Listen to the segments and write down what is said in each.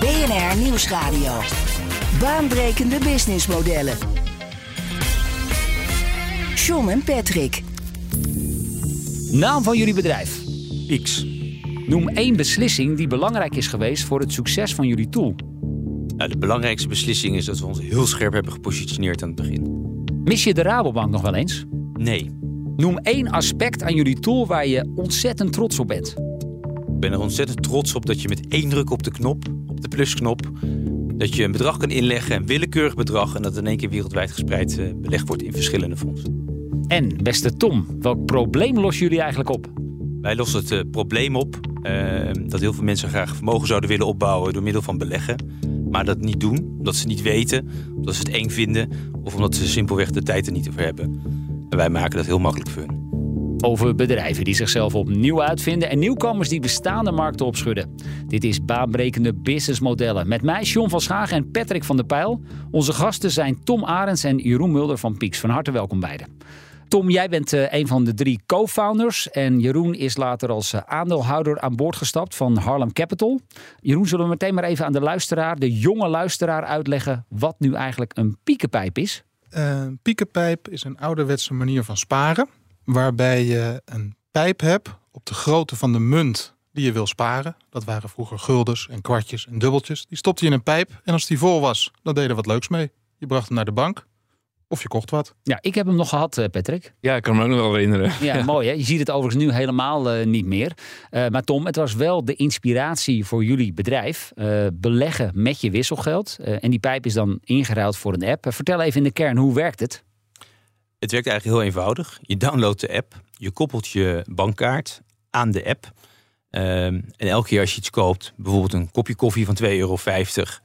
BNR Nieuwsradio. Baanbrekende businessmodellen. John en Patrick. Naam van jullie bedrijf. X. Noem één beslissing die belangrijk is geweest voor het succes van jullie tool. Nou, de belangrijkste beslissing is dat we ons heel scherp hebben gepositioneerd aan het begin. Mis je de Rabobank nog wel eens? Nee, Noem één aspect aan jullie tool waar je ontzettend trots op bent. ik ben er ontzettend trots op dat je met één druk op de knop, op de plusknop, dat je een bedrag kan inleggen, een willekeurig bedrag, en dat in één keer wereldwijd gespreid eh, belegd wordt in verschillende fondsen. En, beste Tom, welk probleem lossen jullie eigenlijk op? Wij lossen het eh, probleem op eh, dat heel veel mensen graag vermogen zouden willen opbouwen door middel van beleggen, maar dat niet doen, omdat ze niet weten, omdat ze het eng vinden of omdat ze simpelweg de tijd er niet over hebben. En wij maken dat heel makkelijk voor hun. Over bedrijven die zichzelf opnieuw uitvinden en nieuwkomers die bestaande markten opschudden. Dit is baanbrekende businessmodellen. Met mij, John van Schagen en Patrick van der Pijl. Onze gasten zijn Tom Arends en Jeroen Mulder van Pieks. Van harte welkom beiden. Tom, jij bent eh, een van de drie co-founders. En Jeroen is later als eh, aandeelhouder aan boord gestapt van Harlem Capital. Jeroen, zullen we meteen maar even aan de luisteraar, de jonge luisteraar, uitleggen wat nu eigenlijk een piekenpijp is? Een Eh, piekenpijp is een ouderwetse manier van sparen. Waarbij je een pijp hebt op de grootte van de munt die je wil sparen. Dat waren vroeger guldens en kwartjes en dubbeltjes. Die stopte je in een pijp en als die vol was, dan deed je wat leuks mee. Je bracht hem naar de bank of je kocht wat. Ja, ik heb hem nog gehad, eh, Patrick. Ja, ik kan me ook nog wel herinneren. Ja, mooi hè. Je ziet het overigens nu helemaal eh, niet meer. Eh, maar Tom, het was wel de inspiratie voor jullie bedrijf. Eh, beleggen met je wisselgeld. Eh, en die pijp is dan ingeruild voor een app. Vertel even in de kern, hoe werkt het? Het werkt eigenlijk heel eenvoudig. Je downloadt de app, je koppelt je bankkaart aan de app. Ehm, en elke keer als je iets koopt, bijvoorbeeld een kopje koffie van 2,50 euro,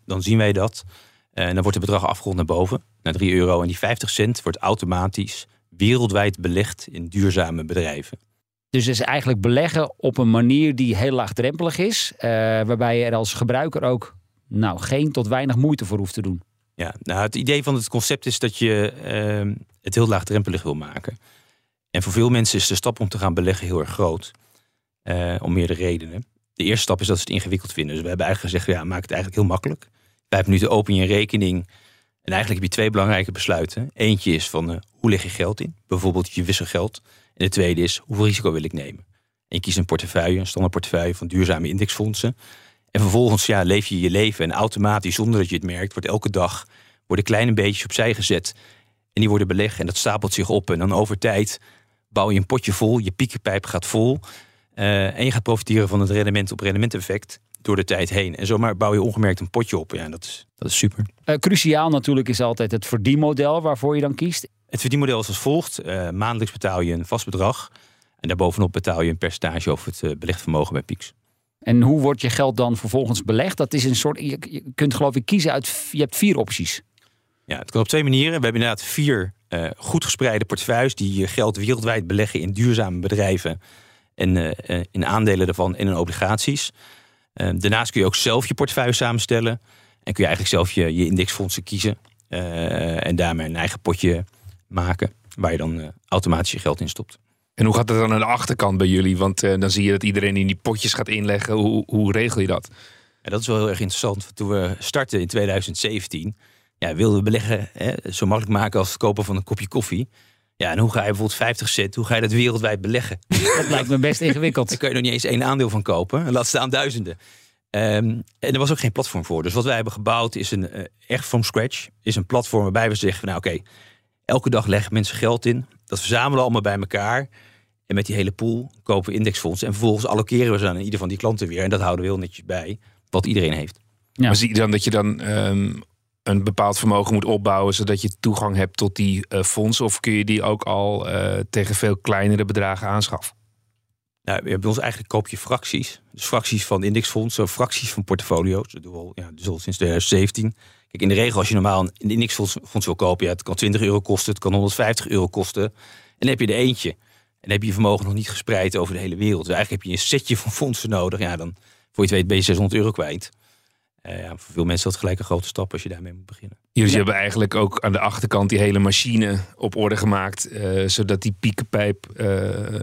dan zien wij dat. Eh, En dan wordt het bedrag afgerond naar boven, naar 3 euro. En die 50 cent wordt automatisch wereldwijd belegd in duurzame bedrijven. Dus is eigenlijk beleggen op een manier die heel laagdrempelig is. eh, waarbij je er als gebruiker ook nou, geen tot weinig moeite voor hoeft te doen. Ja, nou, het idee van het concept is dat je ehm, het heel laagdrempelig wil maken. En voor veel mensen is de stap om te gaan beleggen heel erg groot. Eh, om meerdere redenen. De eerste stap is dat ze het ingewikkeld vinden. Dus we hebben eigenlijk gezegd, ja, maak het eigenlijk heel makkelijk. Vijf minuten open je een rekening. En eigenlijk heb je twee belangrijke besluiten. Eentje is van, eh, hoe leg je geld in? Bijvoorbeeld je wisselgeld. En de tweede is, hoeveel risico wil ik nemen? En je kiest een portefeuille, een standaard portefeuille van duurzame indexfondsen. En vervolgens ja, leef je je leven en automatisch, zonder dat je het merkt, wordt elke dag worden kleine beetjes opzij gezet. En die worden belegd en dat stapelt zich op. En dan over tijd bouw je een potje vol, je piekenpijp gaat vol. eh, en je gaat profiteren van het rendement op rendement effect door de tijd heen. En zomaar bouw je ongemerkt een potje op. Ja, dat is, dat is super. Eh, cruciaal natuurlijk is altijd het verdienmodel waarvoor je dan kiest. Het verdienmodel is als volgt. Eh, maandelijks betaal je een vast bedrag. En daarbovenop betaal je een percentage over het belegd vermogen bij Pieks. En hoe wordt je geld dan vervolgens belegd? Dat is een soort. Je, kunt geloof ik kiezen uit. Je hebt vier opties. Ja, het kan op twee manieren. We hebben inderdaad vier eh, goed gespreide portefeuilles die je geld wereldwijd beleggen in duurzame bedrijven en eh, in aandelen daarvan en in obligaties. Eh, daarnaast kun je ook zelf je portefeuille samenstellen en kun je eigenlijk zelf je, je indexfondsen kiezen eh, en daarmee een eigen potje maken waar je dan automatisch je geld in stopt. En hoe gaat het dan aan de achterkant bij jullie? Want eh, dan zie je dat iedereen in die potjes gaat inleggen. Hoe, hoe regel je dat? En dat is wel heel erg interessant. Toen we startten in 2017, ja, wilden we beleggen hè, zo makkelijk maken als het kopen van een kopje koffie. Ja, en hoe ga je bijvoorbeeld 50 cent, hoe ga je dat wereldwijd beleggen? Dat lijkt me best ingewikkeld. Daar kun je nog niet eens één aandeel van kopen. En laat staan duizenden. Ehm, en er was ook geen platform voor. Dus wat wij hebben gebouwd is een eh, echt from scratch. Is een platform waarbij we zeggen, van, nou oké, elke dag leggen mensen geld in. Dat verzamelen we allemaal bij elkaar. En met die hele pool kopen we indexfondsen. En vervolgens allokeren we ze aan ieder van die klanten weer. En dat houden we heel netjes bij. Wat iedereen heeft. Ja. Maar zie je dan dat je dan ehm, een bepaald vermogen moet opbouwen... zodat je toegang hebt tot die eh, fondsen? Of kun je die ook al eh, tegen veel kleinere bedragen aanschaffen? Nou, bij ons eigenlijk koop je fracties. Dus fracties van indexfondsen, fracties van portfolio's. Dat doen we al, ja, dus al sinds 2017. Kijk, in de regel als je normaal een indexfonds fonds wil kopen... Ja, het kan 20 euro kosten, het kan 150 euro kosten. En dan heb je er eentje. En heb je je vermogen nog niet gespreid over de hele wereld. Dus eigenlijk heb je een setje van fondsen nodig. Ja, dan voor je het weet ben je 600 euro kwijt. Uh, ja, voor veel mensen is dat gelijk een grote stap als je daarmee moet beginnen. Jullie ja. hebben eigenlijk ook aan de achterkant die hele machine op orde gemaakt. Uh, zodat die piekenpijp uh,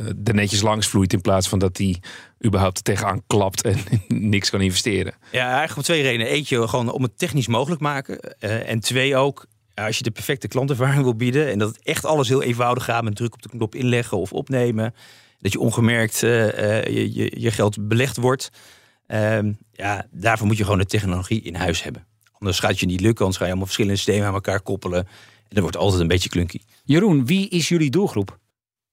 er netjes langs vloeit. In plaats van dat die überhaupt er tegenaan klapt en niks kan investeren. Ja, eigenlijk om twee redenen. Eentje, gewoon om het technisch mogelijk maken. en twee ook, als je de perfecte klantervaring wil bieden. En dat het echt alles heel eenvoudig gaat met druk op de knop inleggen of opnemen. Dat je ongemerkt je, je, je geld belegd wordt. Um, ja, daarvoor moet je gewoon de technologie in huis hebben. Anders gaat het je niet lukken, anders ga je allemaal verschillende systemen aan elkaar koppelen. En dat wordt altijd een beetje klunky. Jeroen, wie is jullie doelgroep?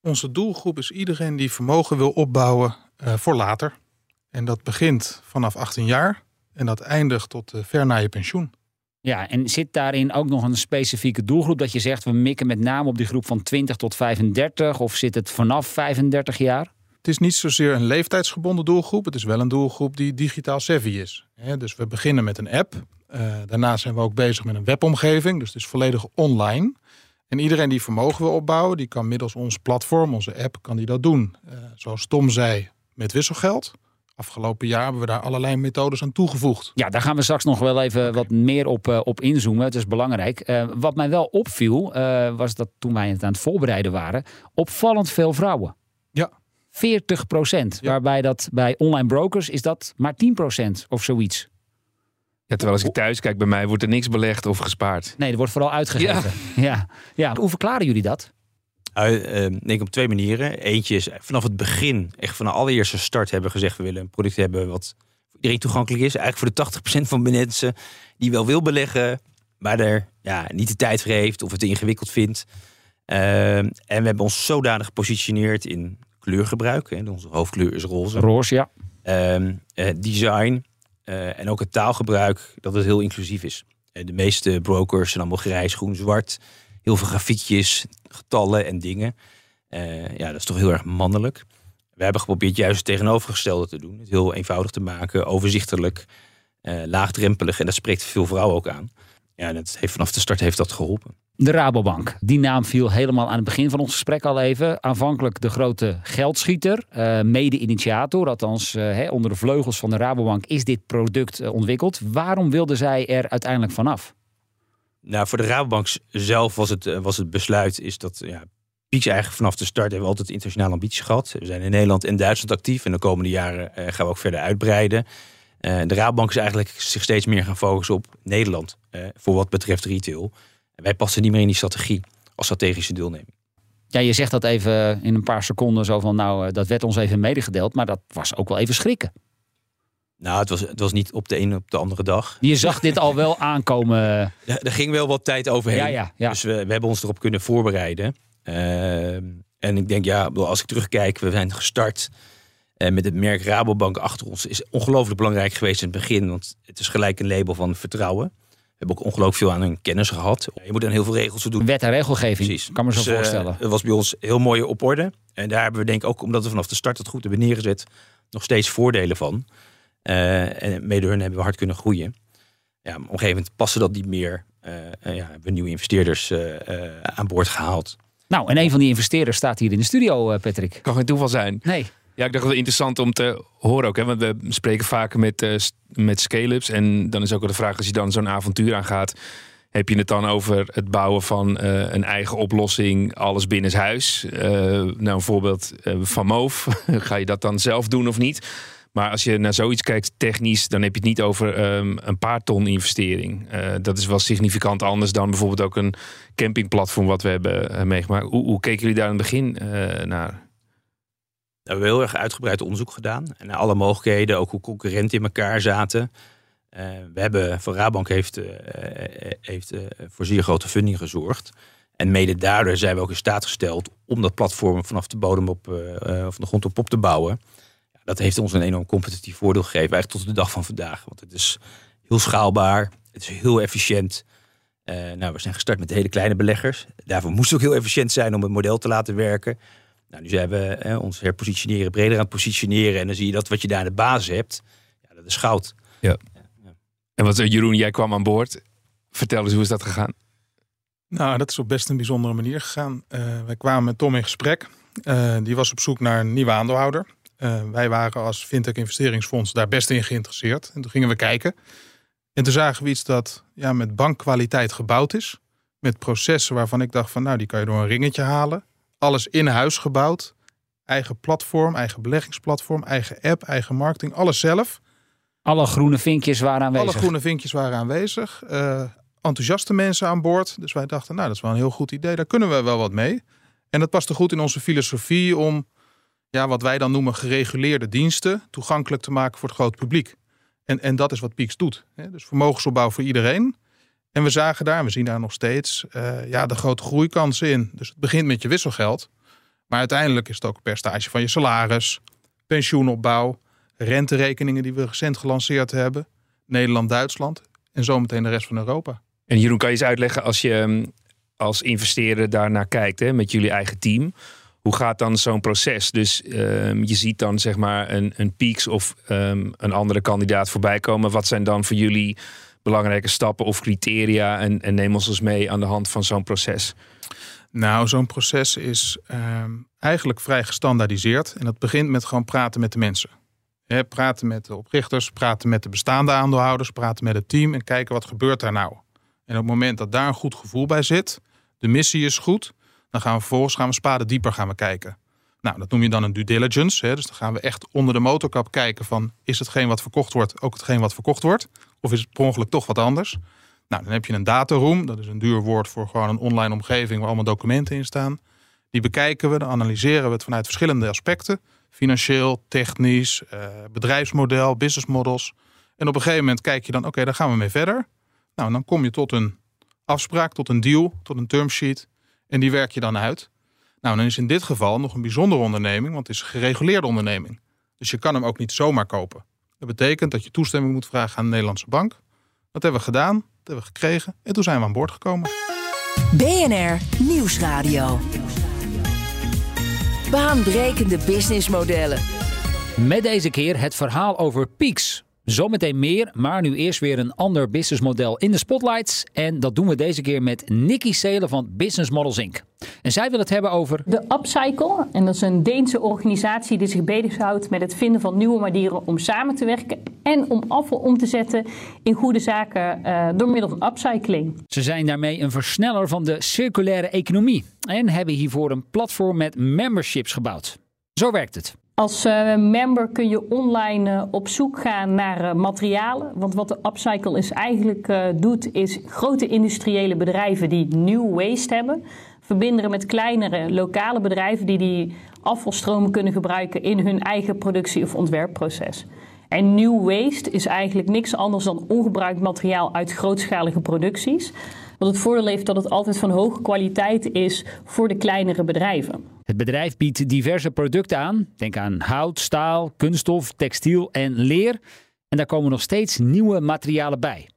Onze doelgroep is iedereen die vermogen wil opbouwen uh, voor later. En dat begint vanaf 18 jaar en dat eindigt tot uh, ver na je pensioen. Ja, en zit daarin ook nog een specifieke doelgroep dat je zegt we mikken met name op die groep van 20 tot 35 of zit het vanaf 35 jaar? Het is niet zozeer een leeftijdsgebonden doelgroep. Het is wel een doelgroep die digitaal savvy is. Dus we beginnen met een app. Uh, daarna zijn we ook bezig met een webomgeving. Dus het is volledig online. En iedereen die vermogen wil opbouwen, die kan middels ons platform, onze app, kan die dat doen. Uh, zoals Tom zei, met wisselgeld. Afgelopen jaar hebben we daar allerlei methodes aan toegevoegd. Ja, daar gaan we straks nog wel even wat meer op, uh, op inzoomen. Het is belangrijk. Uh, wat mij wel opviel, was dat toen wij het aan het voorbereiden waren, opvallend veel vrouwen. Ja. 40 procent. Ja. Waarbij dat bij online brokers is dat maar 10 procent of zoiets. Ja, terwijl als ik thuis kijk, bij mij wordt er niks belegd of gespaard. Nee, er wordt vooral uitgegeven. Ja. ja. Ja. Hoe verklaren jullie dat? Uh, denk op twee manieren. Eentje is vanaf het begin, echt van de allereerste start hebben gezegd... we willen een product hebben wat voor iedereen toegankelijk is. Eigenlijk voor de 80% van de mensen die wel wil beleggen... maar er ja, niet de tijd voor heeft of het ingewikkeld vindt. Uh, en we hebben ons zodanig gepositioneerd in kleurgebruik. Hè. Onze hoofdkleur is roze. Roze, ja. Um, uh, design uh, en ook het taalgebruik, dat het heel inclusief is. Uh, de meeste brokers zijn allemaal grijs, groen, zwart. Heel veel grafiekjes, getallen en dingen. ja, dat is toch heel erg mannelijk. We hebben geprobeerd juist het tegenovergestelde te doen. Het heel eenvoudig te maken, overzichtelijk, laagdrempelig. En dat spreekt veel vrouwen ook aan. Ja, dat heeft, vanaf de start heeft dat geholpen. De Rabobank. Die naam viel helemaal aan het begin van ons gesprek al even. Aanvankelijk de grote geldschieter, uh, mede-initiator. Althans, onder de vleugels van de Rabobank is dit product ontwikkeld. Waarom wilde zij er uiteindelijk vanaf? Nou, voor de Rabobank zelf was het, was het besluit is dat ja, Pieks eigenlijk vanaf de start hebben we altijd internationale ambities gehad. We zijn in Nederland en Duitsland actief en de komende jaren gaan we ook verder uitbreiden. de Rabobank is eigenlijk zich steeds meer gaan focussen op Nederland voor wat betreft retail. En wij passen niet meer in die strategie als strategische deelneming. Ja, je zegt dat even in een paar seconden zo van, nou, dat werd ons even medegedeeld, maar dat was ook wel even schrikken. Nou, het was, het was niet op de ene op de andere dag. Je zag dit al wel aankomen. Ja, er ging wel wat tijd overheen. Ja, ja, ja. Dus we, we hebben ons erop kunnen voorbereiden. Uh, en ik denk, ja, als ik terugkijk, we zijn gestart uh, met het merk Rabobank achter ons. Is ongelooflijk belangrijk geweest in het begin, want het is gelijk een label van vertrouwen hebben ook ongelooflijk veel aan hun kennis gehad. Je moet dan heel veel regels doen. Wet en regelgeving, Precies. kan me zo dus, voorstellen. Het was bij ons heel mooi op orde. En daar hebben we denk ik ook, omdat we vanaf de start het goed hebben neergezet, nog steeds voordelen van. Uh, en mede hun hebben we hard kunnen groeien. Ja, op een gegeven moment passen dat niet meer. Uh, uh, ja, hebben we nieuwe investeerders aan boord gehaald. Nou, en een van die investeerders staat hier in de studio, Patrick. Kan geen toeval zijn. Nee. Ja, ik dacht wel interessant om te horen ook. Hè, want we spreken vaker met, uh, met scale-ups. En dan is ook wel de vraag, als je dan zo'n avontuur aangaat... heb je het dan over het bouwen van uh, een eigen oplossing, alles binnenshuis? Uh, nou, een voorbeeld van Moof. Ga je dat dan zelf doen of niet? Maar als je naar zoiets kijkt, technisch, dan heb je het niet over um, een paar ton investering. dat is wel significant anders dan bijvoorbeeld ook een campingplatform wat we hebben meegemaakt. Hoe, keken jullie daar in het begin naar? we hebben heel erg uitgebreid onderzoek gedaan. En naar alle mogelijkheden, ook hoe concurrenten in elkaar zaten. We hebben, van Rabank heeft, heeft voor zeer grote funding gezorgd. En mede daardoor zijn we ook in staat gesteld om dat platform vanaf de bodem op, van de grond op op te bouwen. Ja, dat heeft ons een enorm competitief voordeel gegeven, eigenlijk tot de dag van vandaag. Want het is heel schaalbaar, het is heel efficiënt. nou, we zijn gestart met hele kleine beleggers. Daarvoor moest het ook heel efficiënt zijn om het model te laten werken. Nou, nu zijn we eh, ons herpositioneren, breder aan het positioneren. En dan zie je dat wat je daar in de basis hebt, ja, dat is goud. En wat eh, Jeroen, jij kwam aan boord. Vertel eens, hoe is dat gegaan? Nou, dat is op best een bijzondere manier gegaan. Eh, wij kwamen met Tom in gesprek. Eh, die was op zoek naar een nieuwe aandeelhouder. Eh, wij waren als Fintech Investeringsfonds daar best in geïnteresseerd. En toen gingen we kijken. En toen zagen we iets dat ja, met bankkwaliteit gebouwd is. Met processen waarvan ik dacht van nou, die kan je door een ringetje halen. Alles in huis gebouwd. Eigen platform, eigen beleggingsplatform, eigen app, eigen marketing. Alles zelf. Alle groene vinkjes waren aanwezig. Alle groene vinkjes waren aanwezig. Eh, enthousiaste mensen aan boord. Dus wij dachten, nou, dat is wel een heel goed idee. Daar kunnen we wel wat mee. En dat paste goed in onze filosofie om ja, wat wij dan noemen gereguleerde diensten toegankelijk te maken voor het groot publiek. En, en dat is wat Peaks doet. Hè? Dus vermogensopbouw voor iedereen. En we zagen daar, we zien daar nog steeds, eh, ja, de grote groeikansen in. Dus het begint met je wisselgeld. Maar uiteindelijk is het ook een percentage van je salaris, pensioenopbouw, renterekeningen die we recent gelanceerd hebben. Nederland, Duitsland en zometeen de rest van Europa. En Jeroen, kan je eens uitleggen als je ehm, als investeerder daarnaar kijkt hè, met jullie eigen team. Hoe gaat dan zo'n proces? Dus ehm, je ziet dan zeg maar een, een Peaks of ehm, een andere kandidaat voorbij komen. Wat zijn dan voor jullie belangrijke stappen of criteria? En, en neem ons eens mee aan de hand van zo'n proces. Nou, zo'n proces is ehm, eigenlijk vrij gestandaardiseerd. En dat begint met gewoon praten met de mensen. Praten met de oprichters, praten met de bestaande aandeelhouders, praten met het team en kijken wat gebeurt daar nou. En op het moment dat daar een goed gevoel bij zit, de missie is goed, dan gaan we vervolgens gaan we spaden dieper gaan we kijken. Nou, dat noem je dan een due diligence. Hè? Dus dan gaan we echt onder de motorkap kijken van is hetgeen wat verkocht wordt ook hetgeen wat verkocht wordt? Of is het per ongeluk toch wat anders? Nou, dan heb je een dataroom. Dat is een duur woord voor gewoon een online omgeving waar allemaal documenten in staan. Die bekijken we, dan analyseren we het vanuit verschillende aspecten. Financieel, technisch, eh, bedrijfsmodel, business models. En op een gegeven moment kijk je dan, oké, daar gaan we mee verder. Nou, dan kom je tot een afspraak, tot een deal, tot een termsheet. En die werk je dan uit. Nou, dan is in dit geval nog een bijzondere onderneming, want het is een gereguleerde onderneming. Dus je kan hem ook niet zomaar kopen. Dat betekent dat je toestemming moet vragen aan de Nederlandse bank. Dat hebben we gedaan, dat hebben we gekregen en toen zijn we aan boord gekomen. BNR Nieuwsradio. Baanbrekende businessmodellen. Met deze keer het verhaal over Peaks. Zometeen meer, maar nu eerst weer een ander businessmodel in de spotlights. En dat doen we deze keer met Nikki Seelen van Business Models Inc. En zij wil het hebben over... De Upcycle, en dat is een Deense organisatie die zich bezighoudt met het vinden van nieuwe manieren om samen te werken en om afval om te zetten in goede zaken uh, door middel van upcycling. Ze zijn daarmee een versneller van de circulaire economie en hebben hiervoor een platform met memberships gebouwd. Zo werkt het. Als uh, member kun je online uh, op zoek gaan naar uh, materialen. Want wat de Upcycle is eigenlijk doet, is grote industriële bedrijven die new waste hebben, verbinden met kleinere lokale bedrijven die die afvalstromen kunnen gebruiken in hun eigen productie- of ontwerpproces. En new waste is eigenlijk niks anders dan ongebruikt materiaal uit grootschalige producties. Wat het voordeel heeft dat het altijd van hoge kwaliteit is voor de kleinere bedrijven. Het bedrijf biedt diverse producten aan. Denk aan hout, staal, kunststof, textiel en leer. En daar komen nog steeds nieuwe materialen bij.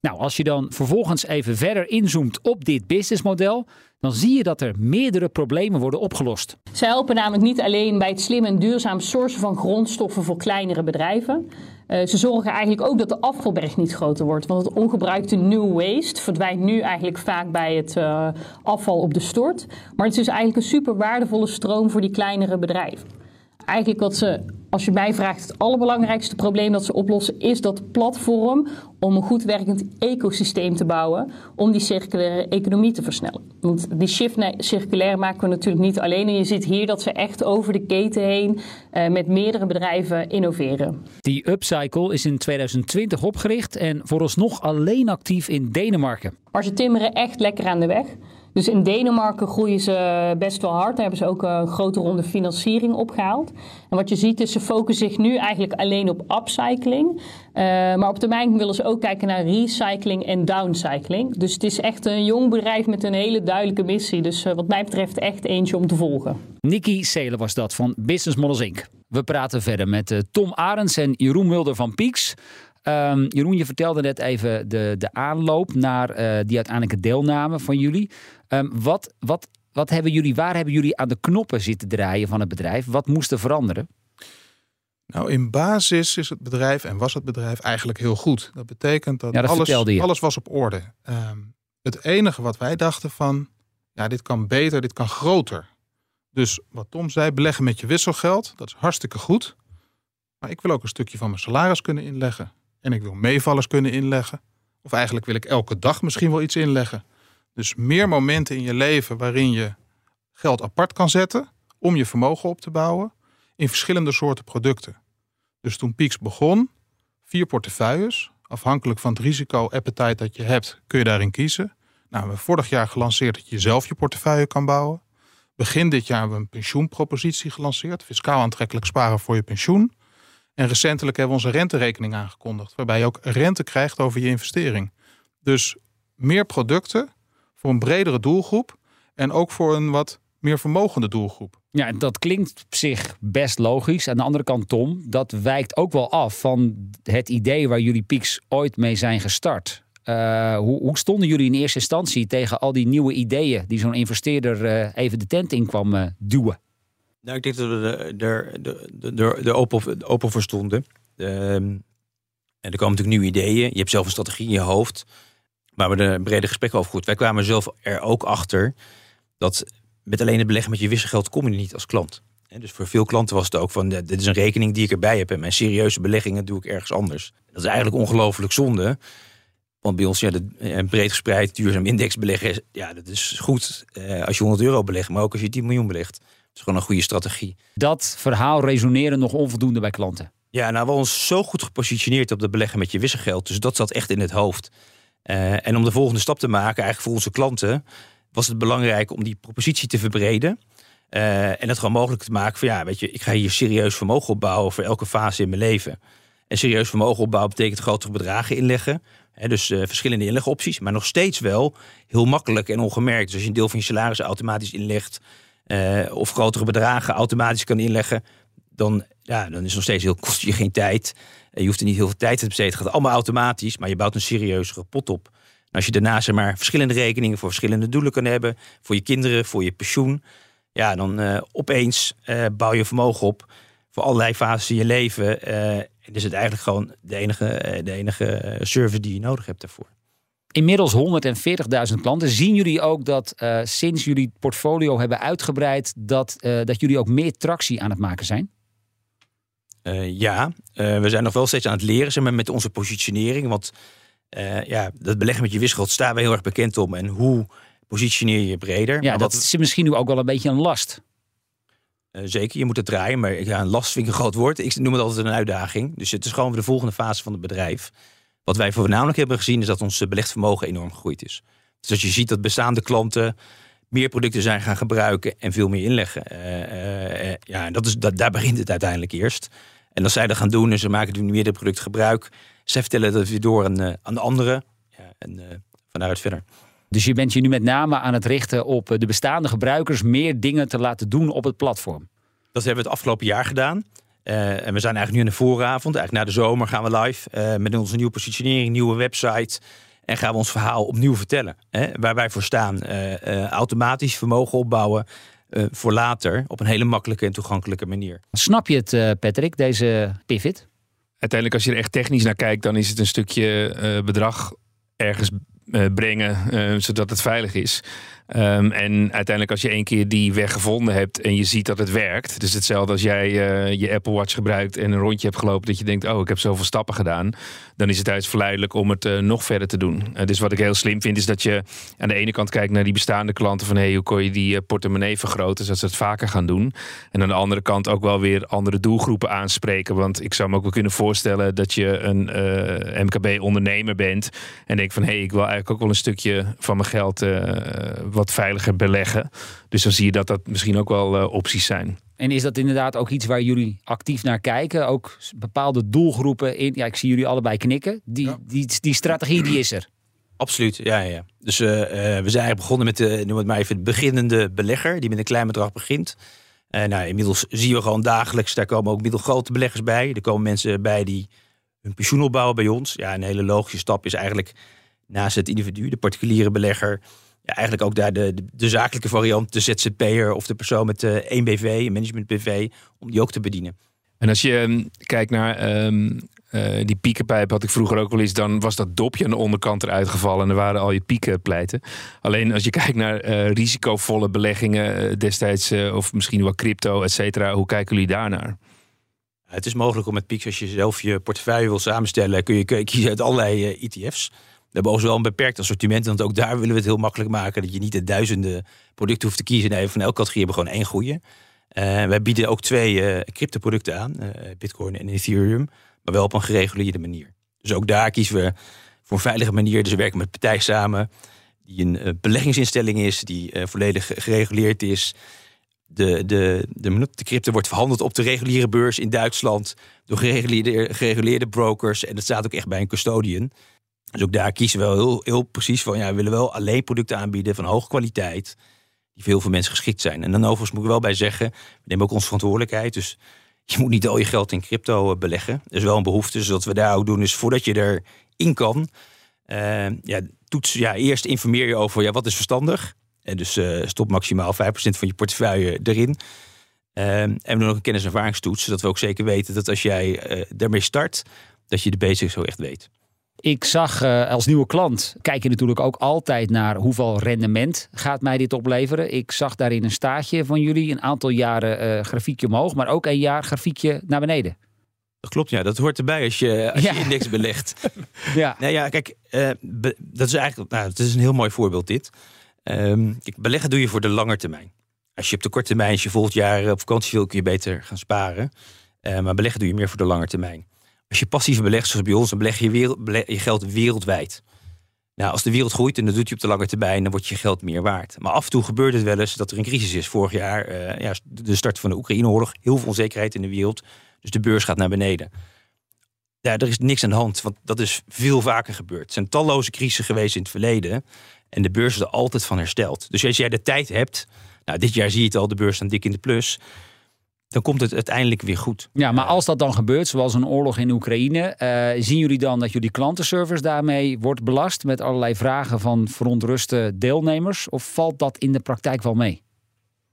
Nou, als je dan vervolgens even verder inzoomt op dit businessmodel, dan zie je dat er meerdere problemen worden opgelost. Zij helpen namelijk niet alleen bij het slim en duurzaam sourcen van grondstoffen voor kleinere bedrijven. Uh, ze zorgen eigenlijk ook dat de afvalberg niet groter wordt. Want het ongebruikte new waste verdwijnt nu eigenlijk vaak bij het uh, afval op de stort. Maar het is dus eigenlijk een super waardevolle stroom voor die kleinere bedrijven. Eigenlijk wat ze, als je mij vraagt, het allerbelangrijkste probleem dat ze oplossen, is dat platform om een goed werkend ecosysteem te bouwen om die circulaire economie te versnellen. Want die shift naar circulair maken we natuurlijk niet alleen. En je ziet hier dat ze echt over de keten heen uh, met meerdere bedrijven innoveren. Die Upcycle is in 2020 opgericht en vooralsnog alleen actief in Denemarken. Maar ze timmeren echt lekker aan de weg. Dus in Denemarken groeien ze best wel hard. Daar hebben ze ook een grote ronde financiering opgehaald. En wat je ziet is, ze focussen zich nu eigenlijk alleen op upcycling. Uh, maar op termijn willen ze ook kijken naar recycling en downcycling. Dus het is echt een jong bedrijf met een hele duidelijke missie. Dus uh, wat mij betreft echt eentje om te volgen. Nikki Seelen was dat van Business Models Inc. We praten verder met uh, Tom Arends en Jeroen Mulder van Peaks. Um, Jeroen, je vertelde net even de, de aanloop naar uh, die uiteindelijke deelname van jullie. Um, wat, wat wat hebben jullie, waar hebben jullie aan de knoppen zitten draaien van het bedrijf? Wat moest er veranderen? Nou, in basis is het bedrijf en was het bedrijf eigenlijk heel goed. Dat betekent dat, Ja, dat vertelde alles, alles was op orde. Ehm, het enige wat wij dachten van, ja, dit kan beter, dit kan groter. Dus wat Tom zei, beleggen met je wisselgeld, dat is hartstikke goed. Maar ik wil ook een stukje van mijn salaris kunnen inleggen. En ik wil meevallers kunnen inleggen. Of eigenlijk wil ik elke dag misschien wel iets inleggen. Dus meer momenten in je leven waarin je geld apart kan zetten om je vermogen op te bouwen in verschillende soorten producten. Dus toen Peaks begon, vier portefeuilles, afhankelijk van het risico-appetite dat je hebt, kun je daarin kiezen. Nou, we hebben vorig jaar gelanceerd dat je zelf je portefeuille kan bouwen. Begin dit jaar hebben we een pensioenpropositie gelanceerd, fiscaal aantrekkelijk sparen voor je pensioen. En recentelijk hebben we onze renterekening aangekondigd, waarbij je ook rente krijgt over je investering. Dus meer producten voor een bredere doelgroep en ook voor een wat meer vermogende doelgroep. Ja, dat klinkt op zich best logisch. Aan de andere kant, Tom, dat wijkt ook wel af van het idee waar jullie Pieks ooit mee zijn gestart. Eh, hoe, hoe stonden jullie in eerste instantie tegen al die nieuwe ideeën die zo'n investeerder eh, even de tent in kwam eh, duwen? Nou, ik denk dat we er- er de, de, de open, open voor stonden. Ehm, en er komen natuurlijk nieuwe ideeën. Je hebt zelf een strategie in je hoofd. Waar we de brede gesprekken over goed. Wij kwamen zelf er ook achter dat met alleen het beleggen met je wisselgeld kom je niet als klant. Hè, Dus voor veel klanten was het ook van, dit is een rekening die ik erbij heb. En mijn serieuze beleggingen doe ik ergens anders. Dat is eigenlijk ongelooflijk zonde. Want bij ons, ja, een breed gespreid duurzaam index beleggen, is- ja, dat is goed eh, als je 100 euro belegt. Maar ook als je 10 miljoen belegt. Is gewoon een goede strategie. Dat verhaal resoneren nog onvoldoende bij klanten. Ja, nou, we ons zo goed gepositioneerd op de beleggen met je wisselgeld. Dus dat zat echt in het hoofd. Eh, en om de volgende stap te maken, eigenlijk voor onze klanten, was het belangrijk om die propositie te verbreden. Eh, en dat gewoon mogelijk te maken van ja, weet je, ik ga hier serieus vermogen opbouwen voor elke fase in mijn leven. En serieus vermogen opbouwen betekent grotere bedragen inleggen. Hè, dus eh, verschillende inlegopties, maar nog steeds wel heel makkelijk en ongemerkt. Dus als je een deel van je salaris automatisch inlegt, eh, of grotere bedragen automatisch kan inleggen, dan, ja, dan is nog steeds heel, kost je geen tijd. Je hoeft er niet heel veel tijd te besteden. Het gaat allemaal automatisch, maar je bouwt een serieuzere pot op. En als je daarna zeg maar, verschillende rekeningen voor verschillende doelen kan hebben, voor je kinderen, voor je pensioen, ja, dan eh, opeens eh, bouw je vermogen op voor allerlei fases in je leven. en is het eigenlijk gewoon de enige, de enige service die je nodig hebt daarvoor. Inmiddels 140.000 klanten. Zien jullie ook dat eh, sinds jullie het portfolio hebben uitgebreid, dat, eh, dat jullie ook meer tractie aan het maken zijn? Eh, ja, we zijn nog wel steeds aan het leren zeg maar, met onze positionering. Want ja, dat beleggen met je wisselgeld staan we heel erg bekend om. En hoe positioneer je je breder? Ja, Maar dat is misschien nu ook wel een beetje een last. Zeker, je moet het draaien. Maar ja, een last vind ik een groot woord. Ik noem het altijd een uitdaging. Dus het is gewoon de volgende fase van het bedrijf. Wat wij voornamelijk hebben gezien is dat ons eh, belegd vermogen enorm gegroeid is. Dus als je ziet dat bestaande klanten meer producten zijn gaan gebruiken en veel meer inleggen. Eh, eh, ja, dat is, dat, daar begint het uiteindelijk eerst. En als zij dat gaan doen en ze maken nu meerdere producten gebruik. Zij vertellen dat weer door aan, aan de anderen. Ja, en van daaruit verder. Dus je bent je nu met name aan het richten op de bestaande gebruikers meer dingen te laten doen op het platform. Dat hebben we het afgelopen jaar gedaan. Eh, en we zijn eigenlijk nu in de vooravond. Eigenlijk na de zomer gaan we live eh, met onze nieuwe positionering, nieuwe website. En gaan we ons verhaal opnieuw vertellen. Hè, waar wij voor staan. Eh, eh, automatisch vermogen opbouwen eh, voor later. Op een hele makkelijke en toegankelijke manier. Snap je het, eh, Patrick, deze pivot? Uiteindelijk, als je er echt technisch naar kijkt, dan is het een stukje eh, bedrag ergens eh, brengen, eh, zodat het veilig is. Ehm, en uiteindelijk, als je één keer die weg gevonden hebt en je ziet dat het werkt. Dus hetzelfde als jij eh, je Apple Watch gebruikt en een rondje hebt gelopen, dat je denkt: Oh, ik heb zoveel stappen gedaan. Dan is het juist verleidelijk om het eh, nog verder te doen. Eh, dus wat ik heel slim vind, is dat je aan de ene kant kijkt naar die bestaande klanten: van hey, hoe kon je die portemonnee vergroten, zodat ze het vaker gaan doen. En aan de andere kant ook wel weer andere doelgroepen aanspreken. Want ik zou me ook wel kunnen voorstellen dat je een eh, MKB-ondernemer bent en denkt van hé, hey, ik wil eigenlijk ook wel een stukje van mijn geld wat veiliger beleggen. Dus dan zie je dat dat misschien ook wel eh, opties zijn. En is dat inderdaad ook iets waar jullie actief naar kijken? Ook bepaalde doelgroepen in. Ja, ik zie jullie allebei knikken. Die, Ja. die, die strategie die is er. Absoluut, ja, ja. ja. Dus eh, eh, we zijn eigenlijk begonnen met de, noem het maar even, het beginnende belegger. Die met een klein bedrag begint. Eh, nou, inmiddels zien we gewoon dagelijks, daar komen ook middelgrote beleggers bij. Er komen mensen bij die hun pensioen opbouwen bij ons. Ja, een hele logische stap is eigenlijk naast het individu, de particuliere belegger, ja, eigenlijk ook daar de, de, de zakelijke variant, de ZZP'er of de persoon met uh, één BV, een management BV, om die ook te bedienen. En als je um, kijkt naar um, uh, die piekenpijp, had ik vroeger ook wel eens, dan was dat dopje aan de onderkant eruit gevallen en er waren al je pieken pleiten. Alleen als je kijkt naar uh, risicovolle beleggingen destijds, of misschien wel crypto, et cetera, hoe kijken jullie daarnaar? Het is mogelijk om met Pieks, als je zelf je portefeuille wil samenstellen, kun je, kun je kiezen uit allerlei ETF's. Hebben overigens wel een beperkt assortiment. Want ook daar willen we het heel makkelijk maken. Dat je niet de duizenden producten hoeft te kiezen. Nee, van elke categorie hebben we gewoon één goede. Uh, wij bieden ook twee uh, crypto-producten aan. Uh, Bitcoin en Ethereum. Maar wel op een gereguleerde manier. Dus ook daar kiezen we voor een veilige manier. Dus we werken met partijen samen. Die een beleggingsinstelling is. Die volledig gereguleerd is. De, de, de, de crypto wordt verhandeld op de reguliere beurs in Duitsland. Door gereguleerde, gereguleerde brokers. En dat staat ook echt bij een custodian. Dus ook daar kiezen we wel heel, heel precies van. Ja, we willen wel alleen producten aanbieden van hoge kwaliteit. Die voor veel mensen geschikt zijn. En dan overigens moet ik wel bij zeggen. We nemen ook onze verantwoordelijkheid. Dus je moet niet al je geld in crypto eh, beleggen. Er is wel een behoefte. Dus wat we daar ook doen is voordat je erin kan. Uh, ja, toets, ja, eerst informeer je over ja, wat is verstandig. En dus uh, stop maximaal 5% van je portefeuille erin. En we doen ook een kennis- en ervaringstoets. Zodat we ook zeker weten dat als jij daarmee start. Dat je de basics zo echt weet. Ik zag uh, als nieuwe klant, kijk je natuurlijk ook altijd naar hoeveel rendement gaat mij dit opleveren. Ik zag daarin een staartje van jullie, een aantal jaren uh, grafiekje omhoog, maar ook een jaar grafiekje naar beneden. Dat klopt, ja. Dat hoort erbij als je, als ja. je index belegt. ja. Nou ja, kijk, uh, dat is eigenlijk, nou, het is een heel mooi voorbeeld dit. Um, beleggen doe je voor de lange termijn. Als je op de korte termijn, als je volgend jaar op vakantie wil, kun je beter gaan sparen. maar beleggen doe je meer voor de lange termijn. Als je passief belegt, zoals bij ons, dan beleg je, wereld, je geld wereldwijd. Nou, als de wereld groeit en dat doet je op de lange termijn, dan wordt je geld meer waard. Maar af en toe gebeurt het wel eens dat er een crisis is. Vorig jaar, uh, ja, de start van de Oekraïne-oorlog, heel veel onzekerheid in de wereld. Dus de beurs gaat naar beneden. Ja, er is niks aan de hand, want dat is veel vaker gebeurd. Er zijn talloze crisissen geweest in het verleden. En de beurs is er altijd van hersteld. Dus als jij de tijd hebt, nou, dit jaar zie je het al, de beurs staat dik in de plus dan komt het uiteindelijk weer goed. Ja, maar als dat dan gebeurt, zoals een oorlog in Oekraïne, uh, zien jullie dan dat jullie klantenservice daarmee wordt belast met allerlei vragen van verontruste deelnemers? Of valt dat in de praktijk wel mee?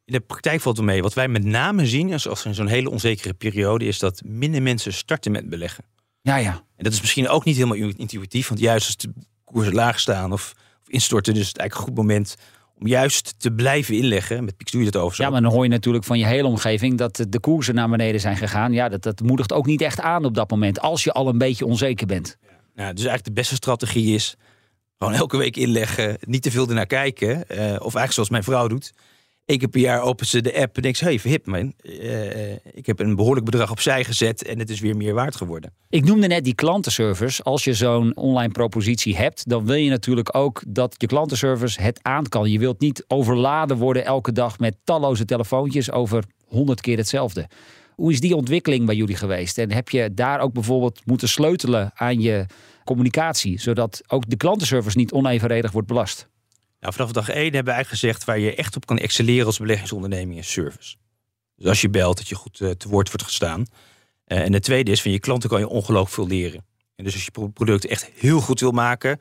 In de praktijk valt het mee. Wat wij met name zien, als, als in zo'n hele onzekere periode, is dat minder mensen starten met beleggen. Ja, ja. En dat is misschien ook niet helemaal intuïtief, want juist als de koersen laag staan of, of instorten, dus het eigenlijk een goed moment om juist te blijven inleggen. Met Pix doe je dat over. Ja, maar dan hoor je natuurlijk van je hele omgeving dat de koersen naar beneden zijn gegaan. Ja, dat, dat moedigt ook niet echt aan op dat moment. Als je al een beetje onzeker bent. Ja. Nou, dus eigenlijk de beste strategie is gewoon elke week inleggen. Niet te veel ernaar kijken. Uh, of eigenlijk zoals mijn vrouw doet. Eén keer per jaar openen ze de app en denk ze, hey, verhip man. Uh, ik heb een behoorlijk bedrag opzij gezet en het is weer meer waard geworden. Ik noemde net die klantenservice. Als je zo'n online propositie hebt, dan wil je natuurlijk ook dat je klantenservice het aan kan. Je wilt niet overladen worden elke dag met talloze telefoontjes over honderd keer hetzelfde. Hoe is die ontwikkeling bij jullie geweest? En heb je daar ook bijvoorbeeld moeten sleutelen aan je communicatie, zodat ook de klantenservice niet onevenredig wordt belast? Nou, vanaf dag 1 hebben eigenlijk gezegd waar je echt op kan excelleren als beleggingsonderneming is service. Dus als je belt, dat je goed uh, te woord wordt gestaan. Uh, en het tweede is, van je klanten kan je ongelooflijk veel leren. En dus als je product echt heel goed wil maken,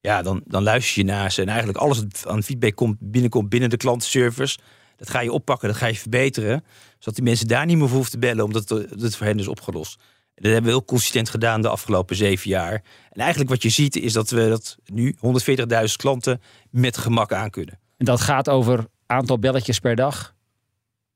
ja, dan, dan luister je naar ze. En eigenlijk alles wat aan feedback komt, binnenkomt binnen de klantenservice, dat ga je oppakken, dat ga je verbeteren. Zodat die mensen daar niet meer voor hoeven te bellen, omdat het voor hen is opgelost. Dat hebben we heel consistent gedaan de afgelopen zeven jaar. En eigenlijk wat je ziet is dat we dat nu 140.000 klanten met gemak aan kunnen. En dat gaat over aantal belletjes per dag?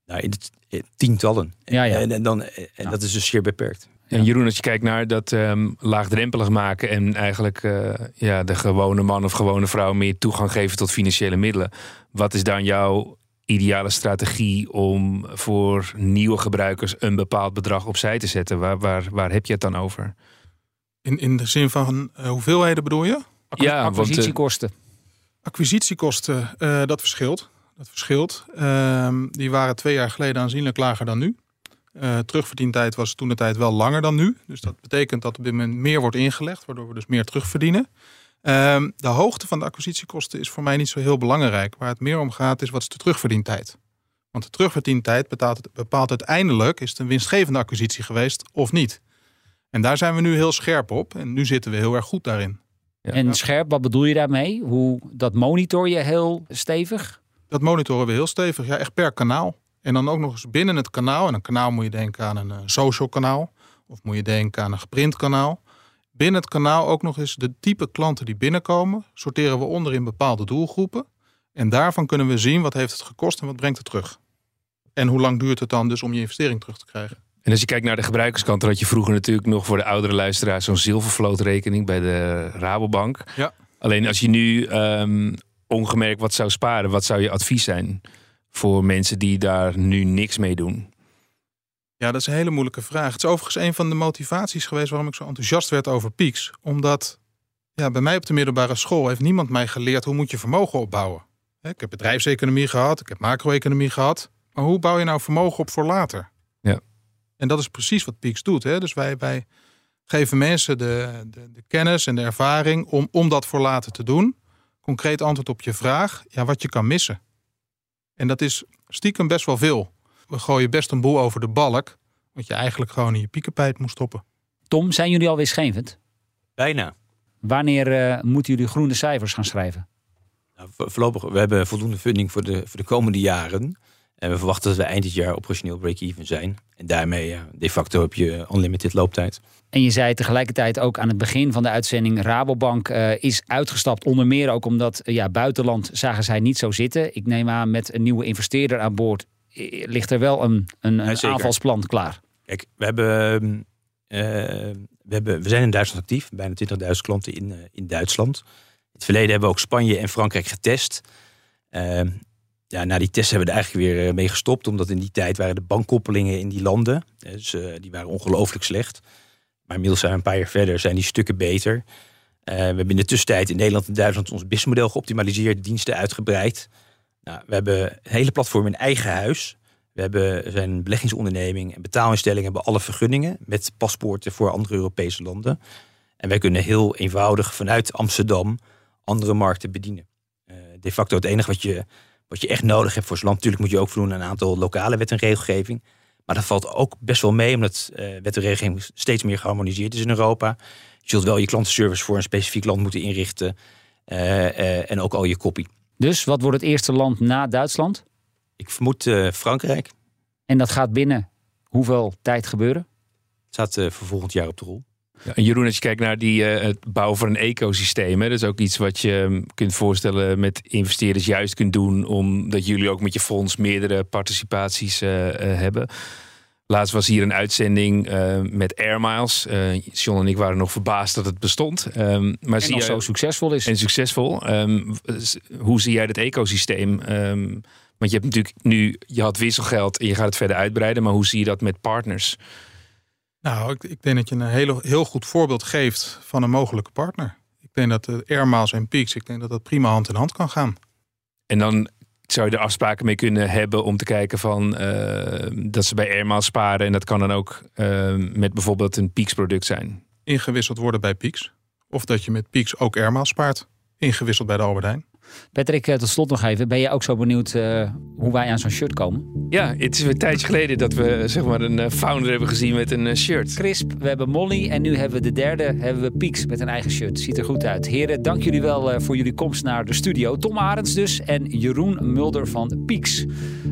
Nou, in de tientallen. Ja, ja. En, en, dan, en dat is dus zeer beperkt. En Jeroen, als je kijkt naar dat um, laagdrempelig maken en eigenlijk uh, ja, de gewone man of gewone vrouw meer toegang geven tot financiële middelen. Wat is dan jouw ideale strategie om voor nieuwe gebruikers een bepaald bedrag opzij te zetten? Waar, waar, waar heb je het dan over? In, in de zin van uh, hoeveelheden bedoel je? Acqu ja, acquisitiekosten. Want, uh, acquisitiekosten, uh, dat verschilt. Dat verschilt. Ehm, die waren twee jaar geleden aanzienlijk lager dan nu. Uh, terugverdientijd was toen de tijd wel langer dan nu. Dus dat betekent dat er op dit moment meer wordt ingelegd, waardoor we dus meer terugverdienen. Ehm, de hoogte van de acquisitiekosten is voor mij niet zo heel belangrijk. Waar het meer om gaat is wat is de terugverdientijd. Want de terugverdientijd bepaalt, bepaalt uiteindelijk is het een winstgevende acquisitie geweest of niet. En daar zijn we nu heel scherp op en nu zitten we heel erg goed daarin. Ja. En scherp, wat bedoel je daarmee? Hoe, dat monitor je heel stevig? Dat monitoren we heel stevig, ja, echt per kanaal. En dan ook nog eens binnen het kanaal. En een kanaal moet je denken aan een eh, social kanaal. Of moet je denken aan een geprint kanaal. Binnen het kanaal ook nog eens de type klanten die binnenkomen. Sorteren we onder in bepaalde doelgroepen. En daarvan kunnen we zien wat heeft het gekost en wat brengt het terug. En hoe lang duurt het dan dus om je investering terug te krijgen. En als je kijkt naar de gebruikerskant, dan had je vroeger natuurlijk nog voor de oudere luisteraars zo'n zilvervlootrekening bij de Rabobank. Ja. Alleen als je nu ehm, ongemerkt wat zou sparen, wat zou je advies zijn voor mensen die daar nu niks mee doen? Ja, dat is een hele moeilijke vraag. Het is overigens een van de motivaties geweest waarom ik zo enthousiast werd over Peaks. Omdat ja, bij mij op de middelbare school heeft niemand mij geleerd hoe moet je vermogen opbouwen. Ik heb bedrijfseconomie gehad, ik heb macro-economie gehad. Maar hoe bouw je nou vermogen op voor later? Ja. En dat is precies wat Peaks doet. Hè? Dus wij, wij geven mensen de, de, de kennis en de ervaring om, om dat voor later te doen. Concreet antwoord op je vraag, ja, wat je kan missen. En dat is stiekem best wel veel. We gooien best een boel over de balk, wat je eigenlijk gewoon in je piekenpijp moet stoppen. Tom, zijn jullie al winstgevend? Bijna. Wanneer eh, moeten jullie groene cijfers gaan schrijven? Nou, vo- voorlopig, we hebben voldoende funding voor de, voor de komende jaren. En we verwachten dat we eind dit jaar operationeel break-even zijn. En daarmee, ja, de facto, heb je unlimited looptijd. En je zei tegelijkertijd ook aan het begin van de uitzending... Rabobank eh, is uitgestapt, onder meer ook omdat eh, ja, buitenland zagen zij niet zo zitten. Ik neem aan met een nieuwe investeerder aan boord... ligt er wel een, een, een Ja, zeker. aanvalsplan klaar. Kijk, we, hebben, eh, we, hebben, we zijn in Duitsland actief. Bijna 20.000 klanten in, eh, in Duitsland. In het verleden hebben we ook Spanje en Frankrijk getest. Eh, ja, na die tests hebben we er eigenlijk weer eh, mee gestopt. Omdat in die tijd waren de bankkoppelingen in die landen. Dus die waren ongelooflijk slecht. Maar inmiddels zijn we een paar jaar verder, zijn die stukken beter. We hebben in de tussentijd in Nederland en Duitsland ons businessmodel geoptimaliseerd, diensten uitgebreid. Nou, we hebben een hele platform in eigen huis. We hebben een beleggingsonderneming en betaalinstellingen hebben alle vergunningen met paspoorten voor andere Europese landen. En wij kunnen heel eenvoudig vanuit Amsterdam andere markten bedienen. Eh, de facto het enige wat je, wat je echt nodig hebt voor zo'n land. Natuurlijk moet je ook voldoen aan een aantal lokale wet en regelgeving. Maar dat valt ook best wel mee, omdat eh, wet en regelgeving steeds meer geharmoniseerd is in Europa. Je zult wel je klantenservice voor een specifiek land moeten inrichten. eh, en ook al je kopie. Dus wat wordt het eerste land na Duitsland? Ik vermoed eh, Frankrijk. En dat gaat binnen hoeveel tijd gebeuren? staat eh, voor volgend jaar op de rol. Ja, en Jeroen, als je kijkt naar die, eh, het bouwen van een ecosysteem, hè, dat is ook iets wat je mm, kunt voorstellen met investeerders juist kunt doen, omdat jullie ook met je fonds meerdere participaties hebben. Laatst was hier een uitzending eh, met Air Miles. Eh, John en ik waren nog verbaasd dat het bestond. Ehm, maar En zie jij, zo succesvol is. en succesvol. Ehm, hoe zie jij dat ecosysteem? Ehm, want je hebt natuurlijk nu, je had wisselgeld en je gaat het verder uitbreiden. Maar hoe zie je dat met partners? Nou, ik, ik denk dat je een hele, heel goed voorbeeld geeft van een mogelijke partner. Ik denk dat de Air Miles en Peaks, ik denk dat dat prima hand in hand kan gaan. En dan zou je er afspraken mee kunnen hebben om te kijken van eh, dat ze bij Airmaal sparen. En dat kan dan ook eh, met bijvoorbeeld een Peaks product zijn. Ingewisseld worden bij Peaks. Of dat je met Peaks ook Air Miles spaart. Ingewisseld bij de Albert Heijn. Patrick, eh, tot slot nog even. Ben je ook zo benieuwd eh, hoe wij aan zo'n shirt komen? Ja, het is weer een tijdje geleden dat we zeg maar een eh, founder hebben gezien met een eh, shirt. Crisp, we hebben Molly en nu hebben we de derde, hebben we Pieks met een eigen shirt. Ziet er goed uit. Heren, dank jullie wel eh, voor jullie komst naar de studio. Tom Arends dus en Jeroen Mulder van Pieks.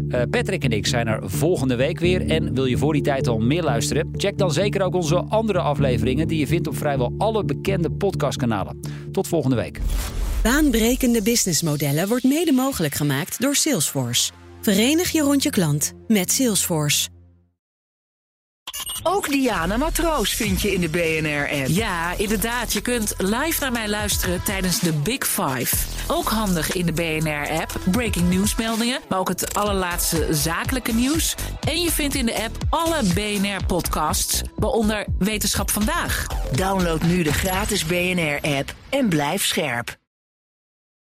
Eh, Patrick en ik zijn er volgende week weer. En wil je voor die tijd al meer luisteren? Check dan zeker ook onze andere afleveringen die je vindt op vrijwel alle bekende podcastkanalen. Tot volgende week. Baanbrekende businessmodellen wordt mede mogelijk gemaakt door Salesforce. Verenig je rond je klant met Salesforce. Ook Diana Matroos vind je in de BNR-app. Ja, inderdaad. Je kunt live naar mij luisteren tijdens de Big Five. Ook handig in de BNR-app. Breaking nieuwsmeldingen, maar ook het allerlaatste zakelijke nieuws. En je vindt in de app alle BNR-podcasts, waaronder Wetenschap Vandaag. Download nu de gratis BNR-app en blijf scherp.